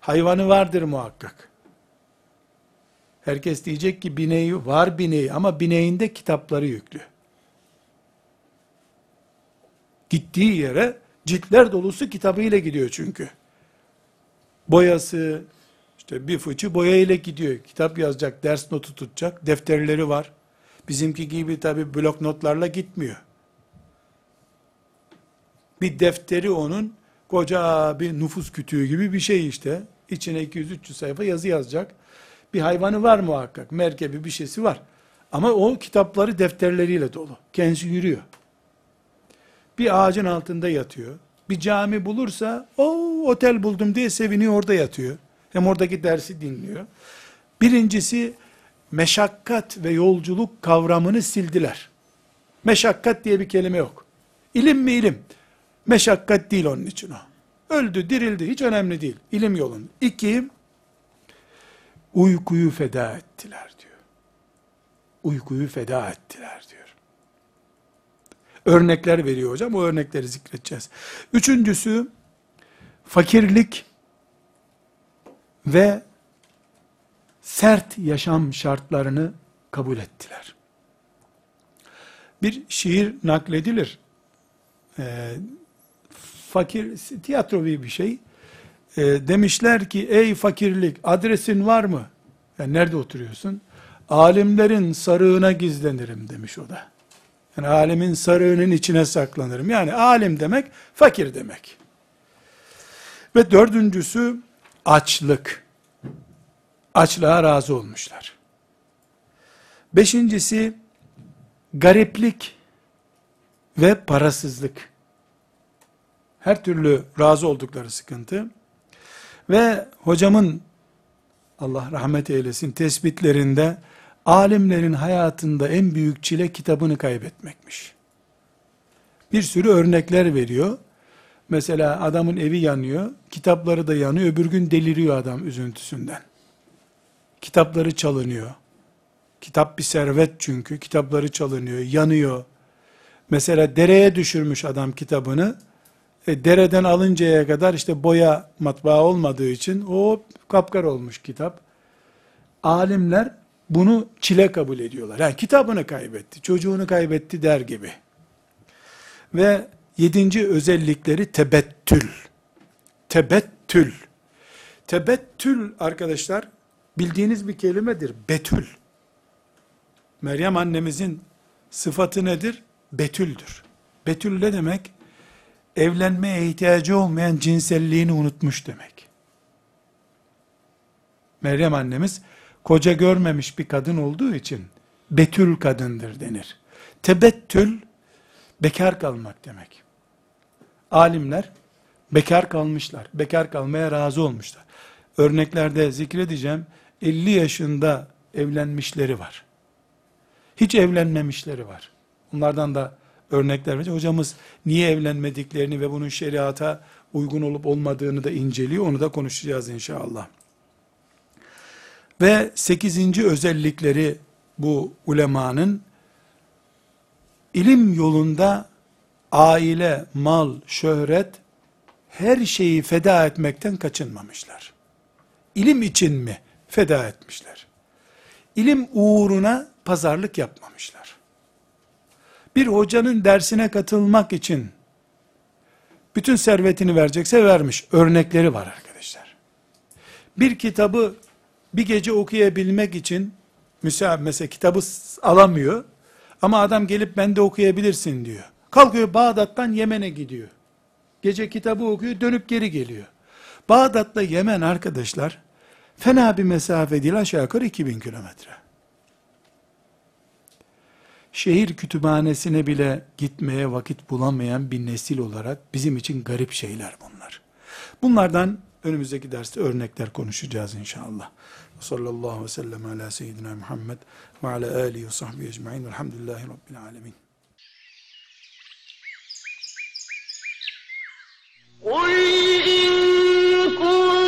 Hayvanı vardır muhakkak. Herkes diyecek ki bineği var bineği ama bineğinde kitapları yüklü. Gittiği yere ciltler dolusu kitabıyla gidiyor çünkü. Boyası, işte bir fıçı boya ile gidiyor. Kitap yazacak, ders notu tutacak, defterleri var. Bizimki gibi tabi blok notlarla gitmiyor. Bir defteri onun koca bir nüfus kütüğü gibi bir şey işte. İçine 200-300 sayfa yazı yazacak. Bir hayvanı var muhakkak. Merkebi bir şeysi var. Ama o kitapları defterleriyle dolu. Kendisi yürüyor. Bir ağacın altında yatıyor. Bir cami bulursa o otel buldum diye seviniyor orada yatıyor. Hem oradaki dersi dinliyor. Birincisi meşakkat ve yolculuk kavramını sildiler. Meşakkat diye bir kelime yok. İlim mi ilim? Meşakkat değil onun için o. Öldü, dirildi, hiç önemli değil. İlim yolun. İki, uykuyu feda ettiler diyor. Uykuyu feda ettiler diyor. Örnekler veriyor hocam, o örnekleri zikredeceğiz. Üçüncüsü, fakirlik ve sert yaşam şartlarını kabul ettiler. Bir şiir nakledilir. Ee, fakir, tiyatrovi bir şey. Ee, demişler ki, ey fakirlik adresin var mı? Yani nerede oturuyorsun? Alimlerin sarığına gizlenirim demiş o da. Yani alemin sarığının içine saklanırım. Yani alim demek, fakir demek. Ve dördüncüsü, açlık. Açlığa razı olmuşlar. Beşincisi, gariplik ve parasızlık. Her türlü razı oldukları sıkıntı. Ve hocamın, Allah rahmet eylesin, tespitlerinde, alimlerin hayatında en büyük çile kitabını kaybetmekmiş. Bir sürü örnekler veriyor. Mesela adamın evi yanıyor, kitapları da yanıyor, öbür gün deliriyor adam üzüntüsünden. Kitapları çalınıyor. Kitap bir servet çünkü, kitapları çalınıyor, yanıyor. Mesela dereye düşürmüş adam kitabını, e, dereden alıncaya kadar işte boya matbaa olmadığı için o kapkar olmuş kitap. Alimler bunu çile kabul ediyorlar. Yani kitabını kaybetti, çocuğunu kaybetti der gibi. Ve yedinci özellikleri tebettül. Tebettül. Tebettül arkadaşlar bildiğiniz bir kelimedir. Betül. Meryem annemizin sıfatı nedir? Betüldür. Betül ne demek? Evlenmeye ihtiyacı olmayan cinselliğini unutmuş demek. Meryem annemiz koca görmemiş bir kadın olduğu için betül kadındır denir. Tebettül bekar kalmak demek. Alimler bekar kalmışlar. Bekar kalmaya razı olmuşlar. Örneklerde zikredeceğim 50 yaşında evlenmişleri var. Hiç evlenmemişleri var. Onlardan da örnekler verecek. Hocamız niye evlenmediklerini ve bunun şeriata uygun olup olmadığını da inceliyor. Onu da konuşacağız inşallah. Ve sekizinci özellikleri bu ulemanın ilim yolunda aile, mal, şöhret her şeyi feda etmekten kaçınmamışlar. İlim için mi feda etmişler? İlim uğruna pazarlık yapmamışlar. Bir hocanın dersine katılmak için bütün servetini verecekse vermiş. Örnekleri var arkadaşlar. Bir kitabı bir gece okuyabilmek için müsa mesela kitabı alamıyor ama adam gelip bende okuyabilirsin diyor. Kalkıyor Bağdat'tan Yemen'e gidiyor. Gece kitabı okuyor dönüp geri geliyor. Bağdat'la Yemen arkadaşlar fena bir mesafe değil aşağı yukarı 2000 kilometre. Şehir kütüphanesine bile gitmeye vakit bulamayan bir nesil olarak bizim için garip şeyler bunlar. Bunlardan önümüzdeki derste örnekler konuşacağız inşallah. Sallallahu aleyhi ve sellem ala seyyidina Muhammed ve ala alihi ve sahbihi ecma'in velhamdülillahi rabbil alemin. قل